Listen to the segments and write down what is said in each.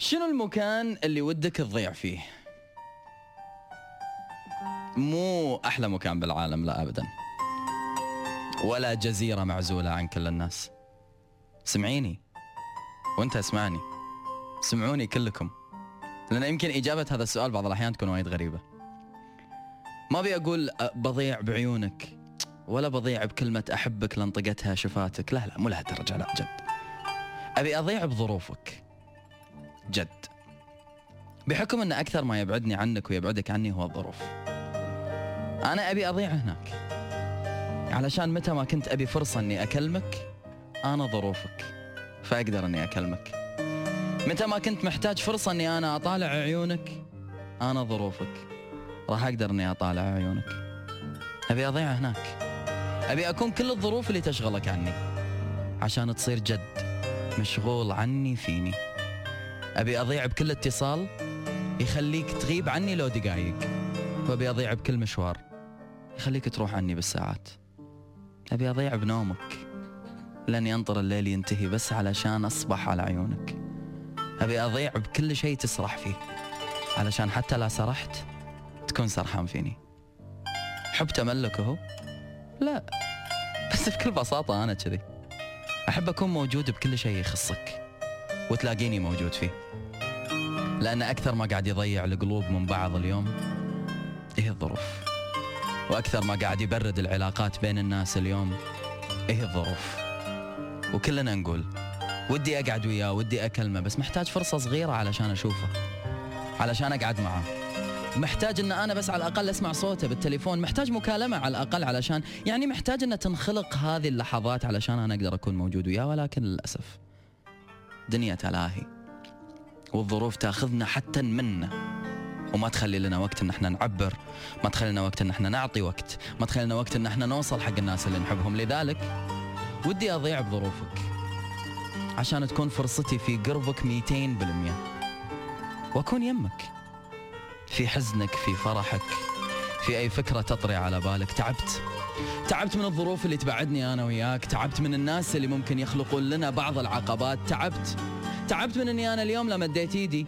شنو المكان اللي ودك تضيع فيه؟ مو أحلى مكان بالعالم لا ابدا. ولا جزيرة معزولة عن كل الناس. سمعيني وأنت اسمعني. سمعوني كلكم. لأن يمكن إجابة هذا السؤال بعض الأحيان تكون وايد غريبة. ما أبي أقول بضيع بعيونك ولا بضيع بكلمة أحبك لأنطقتها شفاتك، لا لا مو لهالدرجة لا جد. أبي أضيع بظروفك. جد. بحكم إن أكثر ما يبعدني عنك ويبعدك عني هو الظروف. أنا أبي أضيع هناك. علشان متى ما كنت أبي فرصة إني أكلمك أنا ظروفك. فأقدر إني أكلمك. متى ما كنت محتاج فرصة إني أنا أطالع عيونك أنا ظروفك. راح أقدر إني أطالع عيونك. أبي أضيع هناك. أبي أكون كل الظروف اللي تشغلك عني. عشان تصير جد مشغول عني فيني. أبي أضيع بكل اتصال يخليك تغيب عني لو دقايق وأبي أضيع بكل مشوار يخليك تروح عني بالساعات. أبي أضيع بنومك لاني انطر الليل ينتهي بس علشان أصبح على عيونك. أبي أضيع بكل شيء تسرح فيه علشان حتى لا سرحت تكون سرحان فيني. حب تملك هو؟ لا بس بكل بساطة أنا كذي. أحب أكون موجود بكل شيء يخصك. وتلاقيني موجود فيه. لأن أكثر ما قاعد يضيع القلوب من بعض اليوم إيه الظروف. وأكثر ما قاعد يبرد العلاقات بين الناس اليوم إيه الظروف. وكلنا نقول ودي أقعد وياه ودي أكلمه بس محتاج فرصة صغيرة علشان أشوفه علشان أقعد معاه محتاج إن أنا بس على الأقل أسمع صوته بالتليفون محتاج مكالمة على الأقل علشان يعني محتاج إن تنخلق هذه اللحظات علشان أنا أقدر أكون موجود وياه ولكن للأسف دنيا تلاهي والظروف تاخذنا حتى منا وما تخلي لنا وقت إن إحنا نعبر ما تخلي لنا وقت إن إحنا نعطي وقت ما تخلي لنا وقت إن إحنا نوصل حق الناس اللي نحبهم. لذلك ودي أضيع بظروفك عشان تكون فرصتي في قربك 200% وأكون يمك في حزنك في فرحك. في أي فكرة تطري على بالك؟ تعبت. تعبت من الظروف اللي تبعدني أنا وياك. تعبت من الناس اللي ممكن يخلقون لنا بعض العقبات. تعبت. تعبت من إني أنا اليوم لما مديت إيدي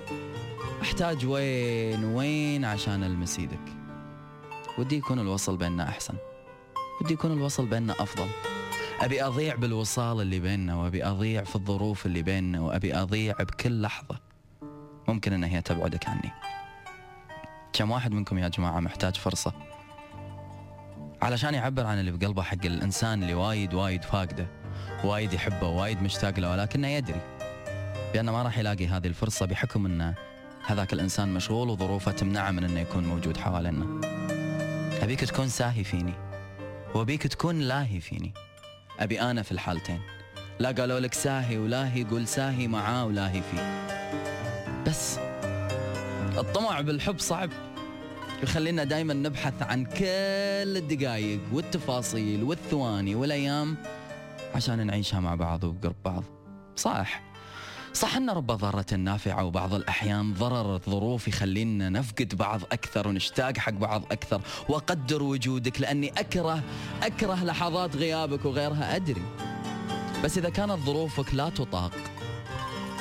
أحتاج وين؟ وين عشان ألمس إيدك؟ ودي يكون الوصل بيننا أحسن. ودي يكون الوصل بيننا أفضل. أبي أضيع بالوصال اللي بيننا وأبي أضيع في الظروف اللي بيننا وأبي أضيع بكل لحظة ممكن إن هي تبعدك عني. كم واحد منكم يا جماعة محتاج فرصة علشان يعبر عن اللي بقلبه حق الإنسان اللي وايد وايد فاقده وايد يحبه وايد مشتاق له ولكنه يدري بأنه ما راح يلاقي هذه الفرصة بحكم إنه هذاك الإنسان مشغول وظروفه تمنعه من إنه يكون موجود حوالينا. أبيك تكون ساهي فيني وأبيك تكون لاهي فيني. أبي أنا في الحالتين. لا قالوا لك ساهي ولاهي قول ساهي معاه ولاهي فيه. بس الطمع بالحب صعب. يخلينا دائما نبحث عن كل الدقائق والتفاصيل والثواني والأيام عشان نعيشها مع بعض وبقرب بعض. صح. صح إن رب ضارة نافعة وبعض الأحيان ضرر الظروف يخلينا نفقد بعض أكثر ونشتاق حق بعض أكثر. وأقدر وجودك لأني أكره أكره لحظات غيابك وغيرها. أدري. بس إذا كانت ظروفك لا تطاق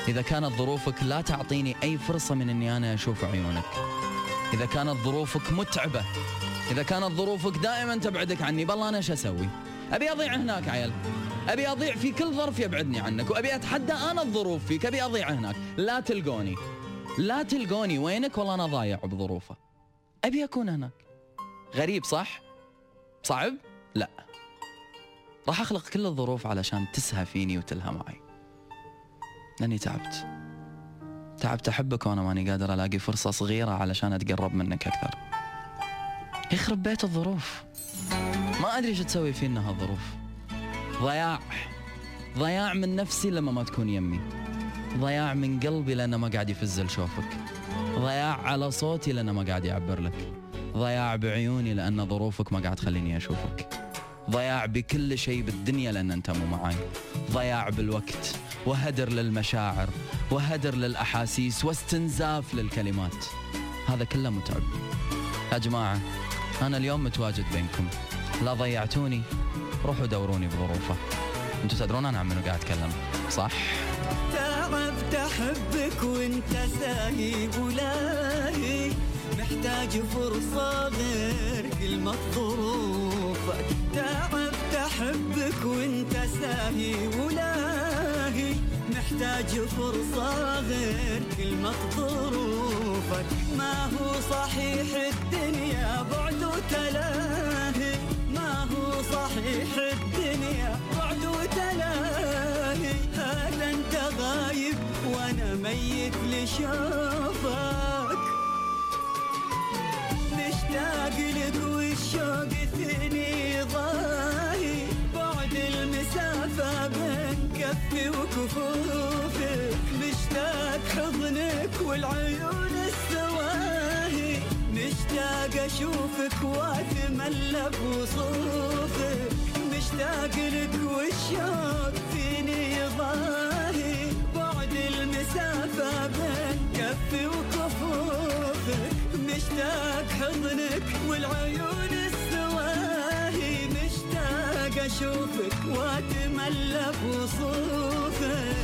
إذا كانت ظروفك لا تعطيني أي فرصة من أني أنا أشوف عيونك. إذا كانت ظروفك متعبة إذا كانت ظروفك دائما تبعدك عني بالله أنا إيش أسوي؟ أبي أضيع هناك عيل أبي أضيع في كل ظرف يبعدني عنك وأبي أتحدى أنا الظروف فيك. أبي أضيع هناك. لا تلقوني. لا تلقوني وينك؟ والله أنا ضايع بظروفه. أبي أكون هناك. غريب صح؟ صعب؟ لا. راح أخلق كل الظروف علشان تسهى فيني وتلهى معي. لاني تعبت. تعبت احبك وأنا ماني قادر الاقي فرصة صغيرة علشان اتقرب منك أكثر. يخرب بيت الظروف. ما ادري إيش تسوي فينا هالظروف ضياع. ضياع من نفسي لما ما تكون يمي. ضياع من قلبي لأنه ما قاعد يفزل شوفك ضياع على صوتي لأنه ما قاعد يعبر لك. ضياع بعيوني لأن ظروفك ما قاعد تخليني أشوفك. ضياع بكل شيء بالدنيا لأن أنت مو معاي. ضياع بالوقت وهدر للمشاعر وهدر للأحاسيس واستنزاف للكلمات. هذا كله متعب. يا جماعة أنا اليوم متواجد بينكم. لا ضيعتوني روحوا دوروني بظروفه. أنتوا تدرون أنا عن منو قاعد أتكلم صح؟ تعبت احبك وأنت ساهي ولاهي محتاج فرصة غير كلمة ظروفك تعبت احبك وانت ساهي ولاهي محتاج فرصة غير كلمة ظروفك ما هو صحيح الدنيا بعد وتلاهي ما هو صحيح الدنيا بعد وتلاهي هذا أنت غايب وأنا ميت لشوفك؟ مشتاق لك والشوق والعيون السواهي مشتاق أشوفك واتملى بوصوفك مشتاق لك والشوق فيني ضاهي بعد المسافة بين كفي وكفوفك مشتاق حضنك والعيون السواهي. مشتاق أشوفك واتملى بوصوفك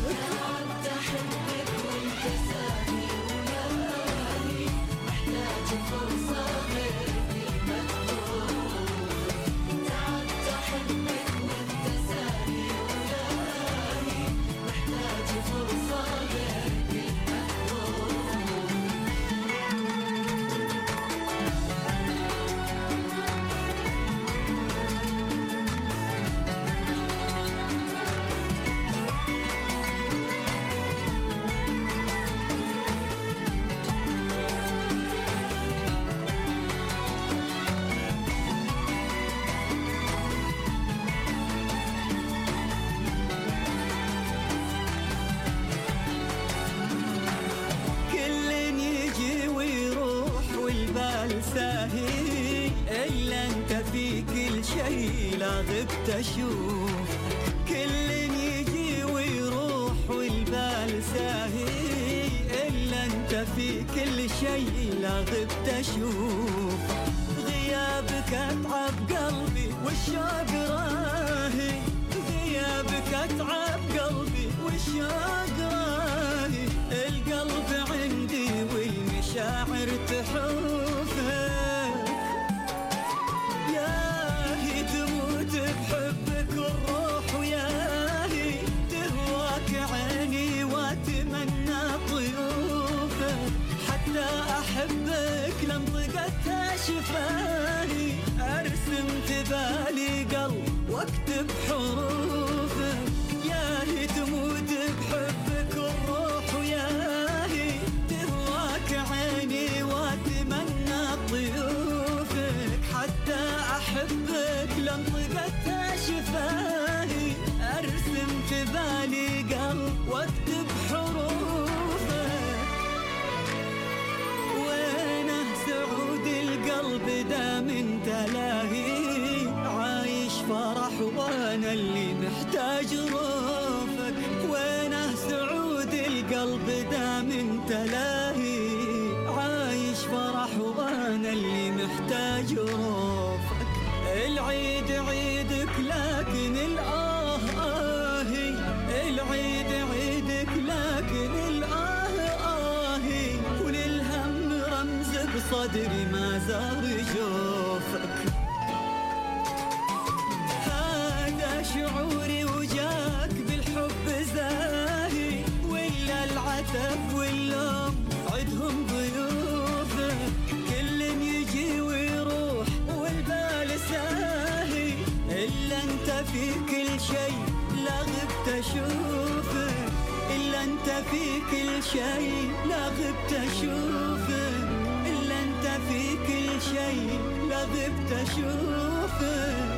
غبت أشوف كل يجي ويروح والبال ساهي. إلا أنت في كل شيء لا غبت أشوف غيابك أتعب قلبي والشوق with وأنا اللي محتاج روفك. وينه سعود القلب دام أنت لاهي عايش فرح وأنا اللي محتاج روفك. العيد عيدك لكن الآه آهي العيد عيدك لكن الآه آهي وللهم رمز بصدري ما زار جوفك غبت أشوفك إلا أنت في كل شيء لا غبت أشوفك. إلا أنت في كل شيء لا غبت أشوفك.